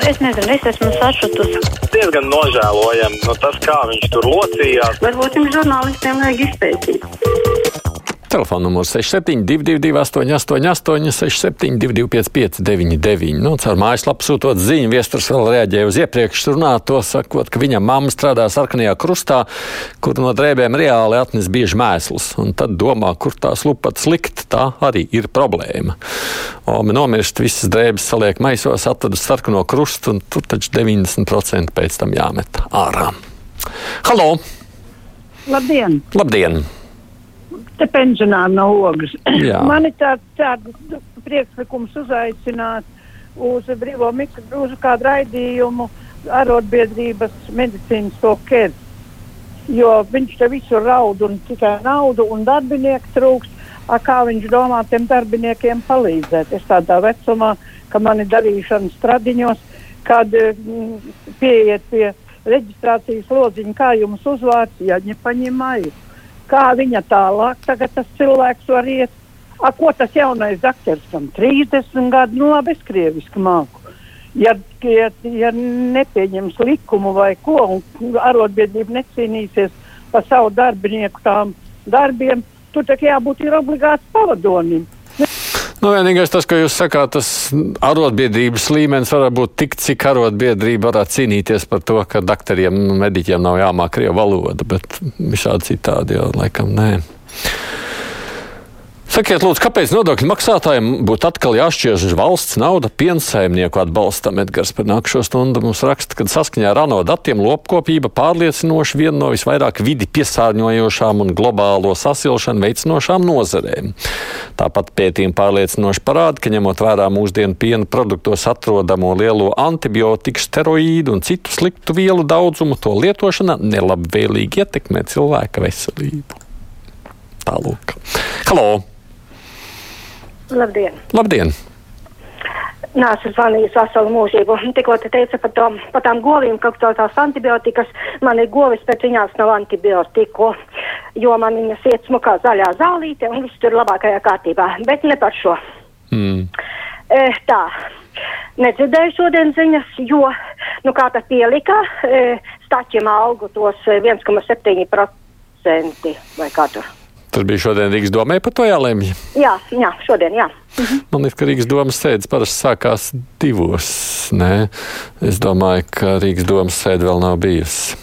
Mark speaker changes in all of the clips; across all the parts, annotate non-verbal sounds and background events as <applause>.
Speaker 1: Es nezinu, es esmu sašutusi.
Speaker 2: Diezgan nožēlojami no tas, kā viņš tur locījās.
Speaker 1: Varbūt jums žurnālistiem vajag izpētīt.
Speaker 3: Telefona numurs 6722, 888, 672, 559, nu, caur mājaslapu sūtot ziņu. Viesturs vēl reaģēja uz iepriekš runāto, sakot, ka viņa mamma strādā sarkanajā krustā, kur no drēbēm reāli atnes bieži mēslus. Un tad domā, kur tās lupatas likt, tā arī ir problēma. Omi nomirst, visas drēbes saliek maisos, uz sarkano krustu, un tur taču 90% pēc tam jāmet ārā. Halo!
Speaker 4: Labdien!
Speaker 3: Labdien!
Speaker 4: Te pensionāri no ogas. <clears throat> Man ir tāds tāds priekšlikums uzaicināt uz brīvo mikro, uz kādu raidījumu arotbiedrības medicīnas to kēdi. Jo viņš te visur raud un tikai naudu un darbinieku trūks. A, kā viņš domā tiem darbiniekiem palīdzēt? Es tādā vecumā, ka man ir darīšana stradiņos, kad mm, pieiet pie reģistrācijas lodziņa, kā jums uzvārds, ja ņepaņemai kā viņa tālāk. Tagad tas cilvēks var iet. A, ko tas jaunais dakteris tam 30 gadu, nu labi, es krieviski māku. Ja, ja, ja nepieņems likumu vai ko, un arotbiedrība necīnīsies par savu darbinieku tām darbiem, tur tā jābūt ir obligāts pavadonim.
Speaker 3: Nu, vienīgais tas, ko jūs sakāt, tas arotbiedrības līmenis var būt tik, cik arotbiedrība varētu cīnīties par to, ka doktoriem un mediķiem nav jāmāk krievu valoda, bet visādi citādi jau laikam nē. Sakiet, lūdzu, kāpēc nodokļu maksātājiem būtu atkal jāšķiež valsts nauda piensaimnieku atbalstam? Edgars par nākamo stundu mums raksta, ka saskaņā ar ANO datiem lopkopība pārliecinoši viena no visvairāk vidi piesārņojošām un globālo sasilšanu veicinošām nozarēm. Tāpat pētījumi pārliecinoši parāda, ka ņemot vērā mūsdienu piena produktos atrodamo lielo antibiotiku, steroīdu un citu sliktu vielu daudzumu, to lietošana nelabvēlīgi ietekmē cilvēka veselību. Tālūk. Halo!
Speaker 5: Labdien!
Speaker 3: Labdien!
Speaker 5: Nē, es zvanīju veselu mūžību. Tikko te teica par, to, par tām govīm, ka tās antibiotikas, man ir govis, bet viņās nav antibiotiku, jo man viņas iet smukā zaļā zālīte un viss tur labākajā kārtībā, bet ne par šo.
Speaker 3: Mm.
Speaker 5: E, tā, nedzirdēju šodien ziņas, jo, nu kā tas pielika, e, staķiem algu tos 1,7% vai kā tur.
Speaker 3: Tas bija šodien Rīgas domē par to jālemj.
Speaker 5: Jā, jā, šodien, jā. Mhm.
Speaker 3: Man liekas, ka Rīgas domas sēdes parasti sākās divos. Nē, es domāju, ka Rīgas domas sēde vēl nav bijusi.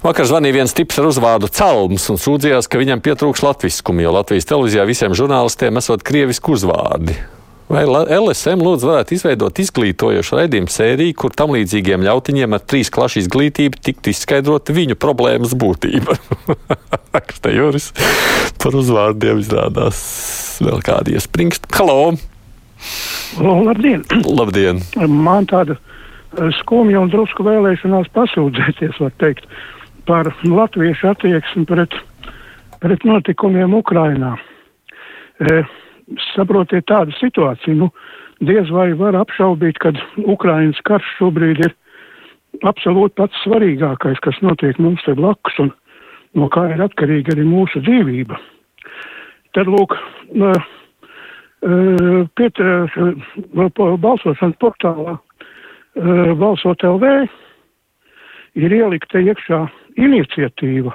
Speaker 3: Vakar zvanīja viens tips ar uzvārdu Calms un sūdzējās, ka viņam pietrūks latviskumu, jo Latvijas televīzijā visiem žurnālistiem esot krievisku uzvārdi. Vai LSM lūdzu varētu izveidot izglītojošu raidījumu sēriju, kur tam līdzīgiem ļautiņiem ar trīs klašu izglītību tiktu izskaidrot viņu problēmas būtība? <laughs> Raksta Juris par uzvārdiem izrādās vēl kādi iespringst. Halo!
Speaker 6: Labdien!
Speaker 3: Labdien!
Speaker 6: Man tāda skumja un drusku vēlēšanās pasūdzēties, var teikt, par latviešu attieksmi pret, pret notikumiem Ukrainā. E, saprotiet tādu situāciju, nu, diez vai var apšaubīt, ka Ukrainas karš šobrīd ir absolūti pats svarīgākais, kas notiek mums te blakus un no kā ir atkarīga arī mūsu dzīvība. Tad, lūk, uh, balsošanas portālā Balsot LV ir ielikta iekšā iniciatīva.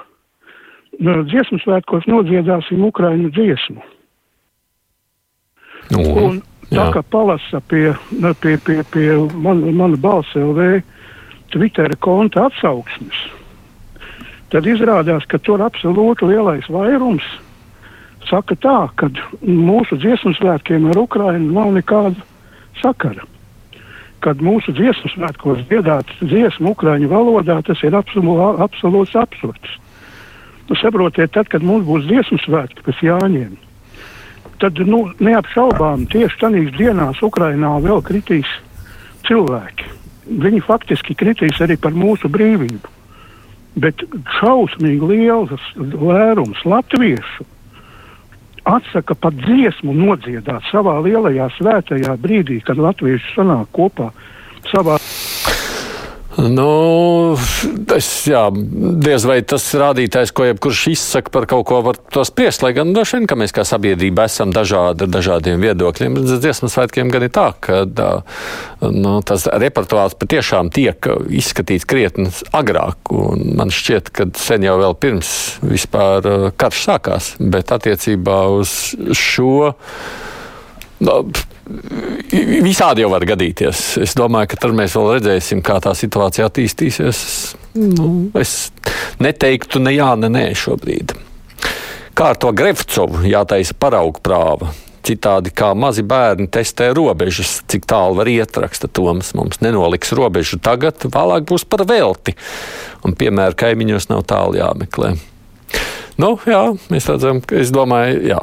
Speaker 6: Dziesmu svētkos nodziedāsim Ukraiņu dziesmu.
Speaker 3: Nu,
Speaker 6: Un tā kā palasa pie, pie, pie, pie man, mana balsa LV Twitter konta atsauksmes, tad izrādās, ka tur absolūti lielais vairums saka tā, ka mūsu dziesmu svētkiem ar Ukrainu nav nekāda sakara. Kad mūsu dziesmu svētkos dziedāt dziesmu Ukraiņu valodā, tas ir absolū, absolūts absurds. Nu, saprotiet, tad, kad mums būs dziesmu svētki pēc Jāņiem, tad nu, neapšaubām tieši tajās dienās Ukrainā vēl kritīs cilvēki. Viņi faktiski kritīs arī par mūsu brīvību. Bet šausmīgi liels lērums latviešu atsaka pat dziesmu nodziedāt savā lielajā svētajā brīdī, kad latvieši sanāk kopā savā.
Speaker 3: Nu, es, jā, diez vai tas rādītājs, ko jebkurš izsaka par kaut ko, var to spriest. Lai gan droši vien, ka mēs kā sabiedrība esam dažādi ar dažādiem viedokļiem. Dziesmu svētkiem gan ir tā, ka nu, tas repertuārs patiešām tiek izskatīts krietni agrāk. Man šķiet, ka sen jau vēl pirms vispār karš sākās, bet attiecībā uz šo. Nu, Visādi jau var gadīties. Es domāju, ka tad mēs vēl redzēsim, kā tā situācija attīstīsies. Nu, es neteiktu ne jā, ne nē šobrīd. Kā ar to Grefcovu jātaisa paraugu prāva. Citādi kā mazi bērni testē robežas, cik tālu var iet, raksta Toms. Mums nenoliks robežu tagad, vēlāk būs par velti. Un piemēra kaimiņos nav tālu jāmeklē. Nu, jā, mēs redzam, ka es domāju, jā.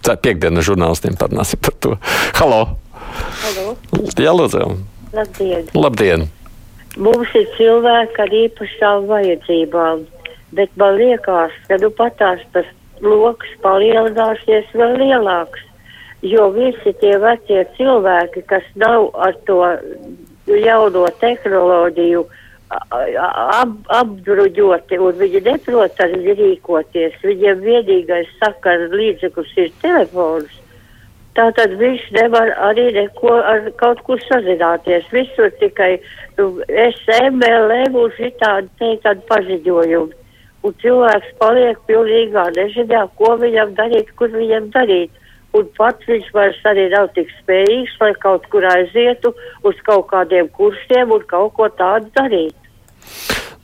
Speaker 3: Ej, piekdienas žurnālistiem parunāsim par to. Halo!
Speaker 7: Halo.
Speaker 3: Jā, lūdzu!
Speaker 7: Labdien!
Speaker 3: Labdien.
Speaker 7: Mums ir cilvēki ar īpašām vajadzībām, bet man liekas, ka nu patās tas lokus palielināsies vēl lielāks, jo visi tie vecie cilvēki, kas nav ar to jauno tehnoloģiju, uh, ap, apdruģoti un viņi neprot arī rīkoties. Viņiem vienīgais sakara līdzeklis ir telefons. Tātad viņš nevar arī neko ar kaut kur sazināties. Visur tikai nu, SMLM un šitādi teikt tādu paziņojumu. Un cilvēks paliek pilnīgā neziņā, ko viņam darīt, kur viņam darīt. Un pats viņš vairs arī nav tik spējīgs, lai kaut kur aizietu uz kaut kādiem kursiem un kaut ko tādu darīt.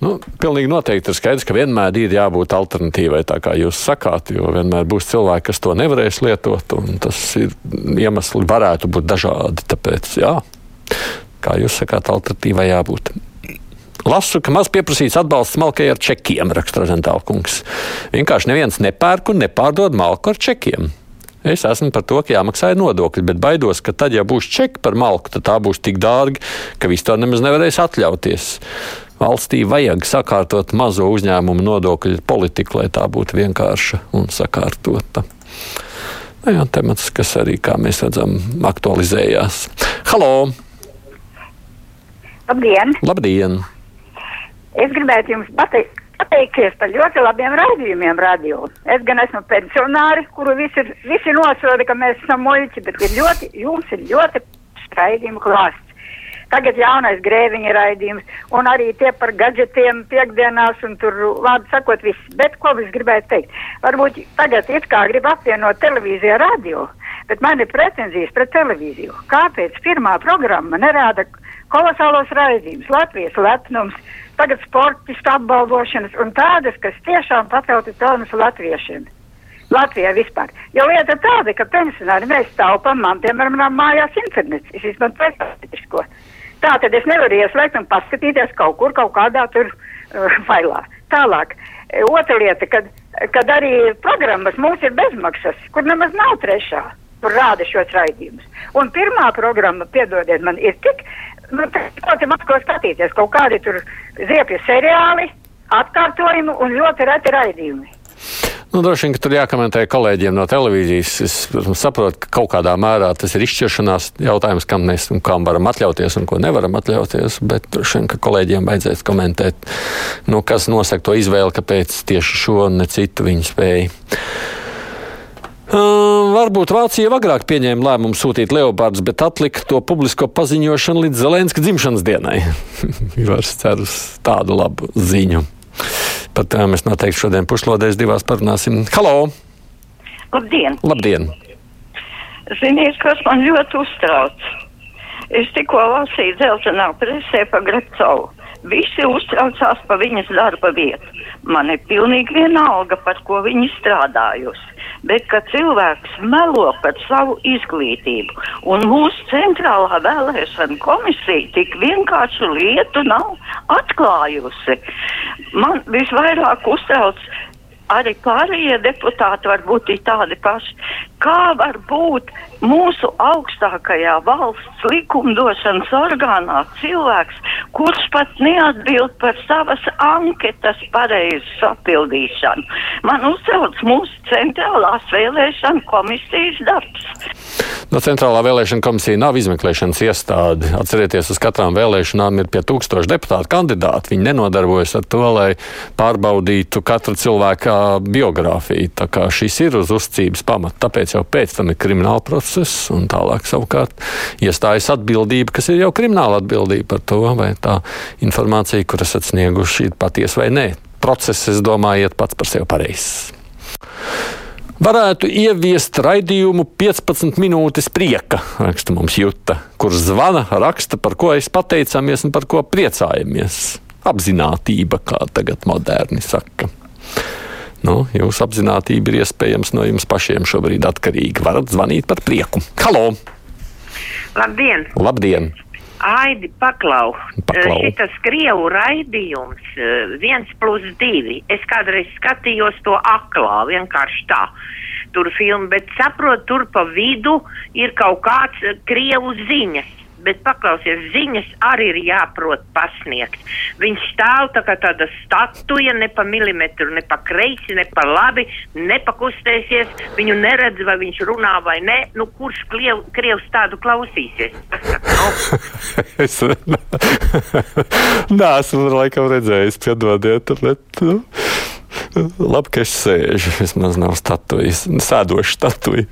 Speaker 3: Nu, pilnīgi noteikti ir skaidrs, ka vienmēr ir jābūt alternatīvai, tā kā jūs sakāt, jo vienmēr būs cilvēki, kas to nevarēs lietot, un tas ir iemesli varētu būt dažādi. Tāpēc, jā, kā jūs sakāt, alternatīvai jābūt. Lasu, ka maz pieprasīts atbalsts malkai ar čekiem, raksta Rozentāla kungs. Vienkārši neviens nepērk un nepārdod malku ar čekiem. Es esmu par to, ka jāmaksā nodokļi, bet baidos, ka tad, ja būs čeki par malku, tad tā būs tik dārga, ka vispār nemaz nevarēs atļauties. Valstī vajag sakārtot mazo uzņēmumu nodokļu politiku, lai tā būtu vienkārša un sakārtota. Nu, jā, temats, kas arī, kā mēs redzam, aktualizējās. Halo!
Speaker 8: Labdien!
Speaker 3: Labdien!
Speaker 8: Es gribētu jums pateikt, pateikties par ļoti labiem raidījumiem radio. Es gan esmu pensionāri, kuru visi, visi nosoda, ka mēs esam muļķi, bet ir ļoti, jums ir ļoti raidījumu klāsts. Tagad jaunais grēviņa raidījums, un arī tie par gadgetiem piekdienās, un tur, vārdu sakot, viss. Bet ko es gribētu teikt? Varbūt tagad it kā grib apvienot televīziju ar radio, bet man ir pretenzijas pret televīziju. Kāpēc pirmā programma nerāda kolosālos raidījumus, Latvijas lepnums, tagad sportistu apbalvošanas un tādas, kas tiešām paceltu pelnus latviešiem? Latvijā vispār. Jo lieta tāda, ka pensionāri mēs taupām, man, piemēram, mājās internets. Es izmantoju personīsko. Tā tad es nevaru ieslēgt un paskatīties kaut kur, kaut kādā tur uh, failā. Tālāk, otra lieta, kad, kad arī programmas mums ir bezmaksas, kur nemaz nav trešā, kur rāda šos raidījumus. Un pirmā programma, piedodiet man, ir tik, nu, ļoti maz ko skatīties, kaut kādi tur ziepju seriāli, atkārtojumi un ļoti reti raidījumi.
Speaker 3: Nu, droši vien, ka tur jākomentē kolēģiem no televīzijas. Es saprotu, ka kaut kādā mērā tas ir izšķiršanās jautājums, kam mēs un kam varam atļauties un ko nevaram atļauties. Bet droši vien, ka kolēģiem vajadzēs komentēt, nu, kas nosaka to izvēli, kāpēc tieši šo un ne citu viņi spēja. Uh, varbūt Vācija agrāk pieņēma lēmumu sūtīt leopardus, bet atlika to publisko paziņošanu līdz Zelenska dzimšanas dienai. <laughs> Ivars cer uz tādu labu ziņu. Par tām mēs noteikti šodien puslodēs divās parunāsim. Halo!
Speaker 9: Labdien!
Speaker 3: Labdien!
Speaker 9: Ziniet, kas man ļoti uztrauc? Es tikko lasīju dzeltenā presē par Grepcovu. Visi uztraucās par viņas darba vietu. Man ir pilnīgi vienalga, par ko viņa strādājusi bet ka cilvēks melo par savu izglītību. Un mūsu centrālā vēlēšana komisija tik vienkāršu lietu nav atklājusi. Man visvairāk uztrauc arī pārējie deputāti varbūt ir tādi paši. Kā var būt mūsu augstākajā valsts likumdošanas orgānā cilvēks, kurš pat neatbild par savas anketas pareizu sapildīšanu? Man uztrauc mūsu centrālās vēlēšana komisijas darbs.
Speaker 3: No Centrālā vēlēšana komisija nav izmeklēšanas iestāde. Atcerieties, uz katrām vēlēšanām ir pie tūkstoši deputātu kandidāti. Viņi nenodarbojas ar to, lai pārbaudītu katra cilvēka biogrāfiju. Tā kā šis ir uz uzcības pamata, tāpēc jau pēc tam ir krimināla process un tālāk savukārt iestājas atbildība, kas ir jau krimināla atbildība par to, vai tā informācija, kur esat snieguši, ir patiesa vai nē. Process, es domāju, iet pats par sevi pareizs varētu ieviest raidījumu 15 minūtes prieka, raksta mums Juta, kurš zvana, raksta, par ko es pateicamies un par ko priecājamies. Apzinātība, kā tagad moderni saka. Nu, jūsu apziņotība ir iespējams no jums pašiem šobrīd atkarīga. Varat zvanīt par prieku. Halo!
Speaker 10: Labdien!
Speaker 3: Labdien.
Speaker 10: Aidi, paklau.
Speaker 3: Paklau.
Speaker 10: Eh, Šitas Krievu raidījums, eh, viens plus divi. Es kādreiz skatījos to aklā, vienkārši tā. Tur filmu, bet saprotu, tur pa vidu ir kaut kāds eh, Krievu ziņas. Bet paklausies, ziņas arī ir jāprot pasniegt. Viņš stāv tā kā tāda statuja, ne pa milimetru, ne pa kreisi, ne pa labi, nepakustēsies. Viņu neredz, vai viņš runā vai nē. Nu, kurš kliev, krievs tādu klausīsies? <laughs>
Speaker 3: es neesmu <laughs> laikam redzējis, piedodiet, bet nu, labi, ka es sēžu. Vismaz nav statujas, sēdoša statuja.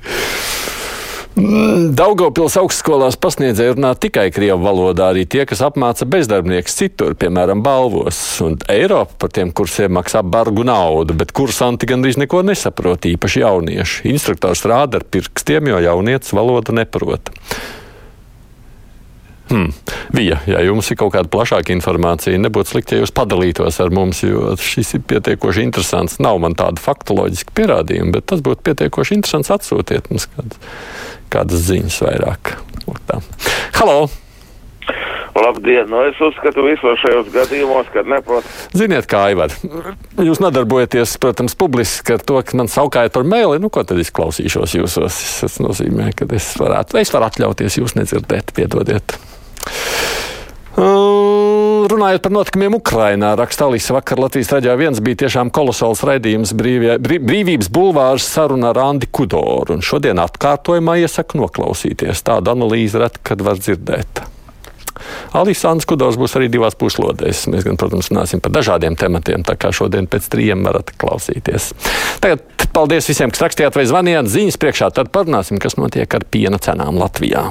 Speaker 3: Daugopils augstskolās pasniedzēji runā tikai krievu valodā, arī tie, kas apmāca bezdarbnieks citur, piemēram, balvos. Un Eiropa par tiem kursiem maksā bargu naudu, bet kursanti gandrīz neko nesaprot, īpaši jaunieši. Instruktors rāda ar pirkstiem, jo jaunietis valodu neprot. Hmm. Vija, ja jums ir kaut kāda plašāka informācija, nebūtu slikti, ja jūs padalītos ar mums, jo šis ir pietiekoši interesants. Nav man tāda faktoloģiska pierādījuma, bet tas būtu pietiekoši interesants. Atsūtiet mums kādas, kādas ziņas vairāk. Halo!
Speaker 11: Labdien! Nu, es uzskatu visos šajos gadījumos, kad neprot.
Speaker 3: Ziniet, kā Aivar, jūs nodarbojaties, protams, publiski ar to, ka man saukājat ar mēli, nu, ko tad es klausīšos jūsos. Tas nozīmē, ka es varētu, es varu atļauties jūs nedzirdēt, piedodiet. Uh, runājot par notikumiem Ukrajinā, raksta Alisa vakar Latvijas raidījā viens bija tiešām kolosāls raidījums brīvie, brī, brīvības bulvārs saruna ar Andi Kudoru. Un šodien atkārtojumā iesaku noklausīties. Tādu analīzi ret, kad var dzirdēt. Alisāns Kudors būs arī divās puslodēs. Mēs, gan, protams, runāsim par dažādiem tematiem, tā kā šodien pēc trījiem varat klausīties. Tagad paldies visiem, kas rakstījāt vai zvanījāt ziņas priekšā, tad parunāsim, kas notiek ar piena cenām Latvijā.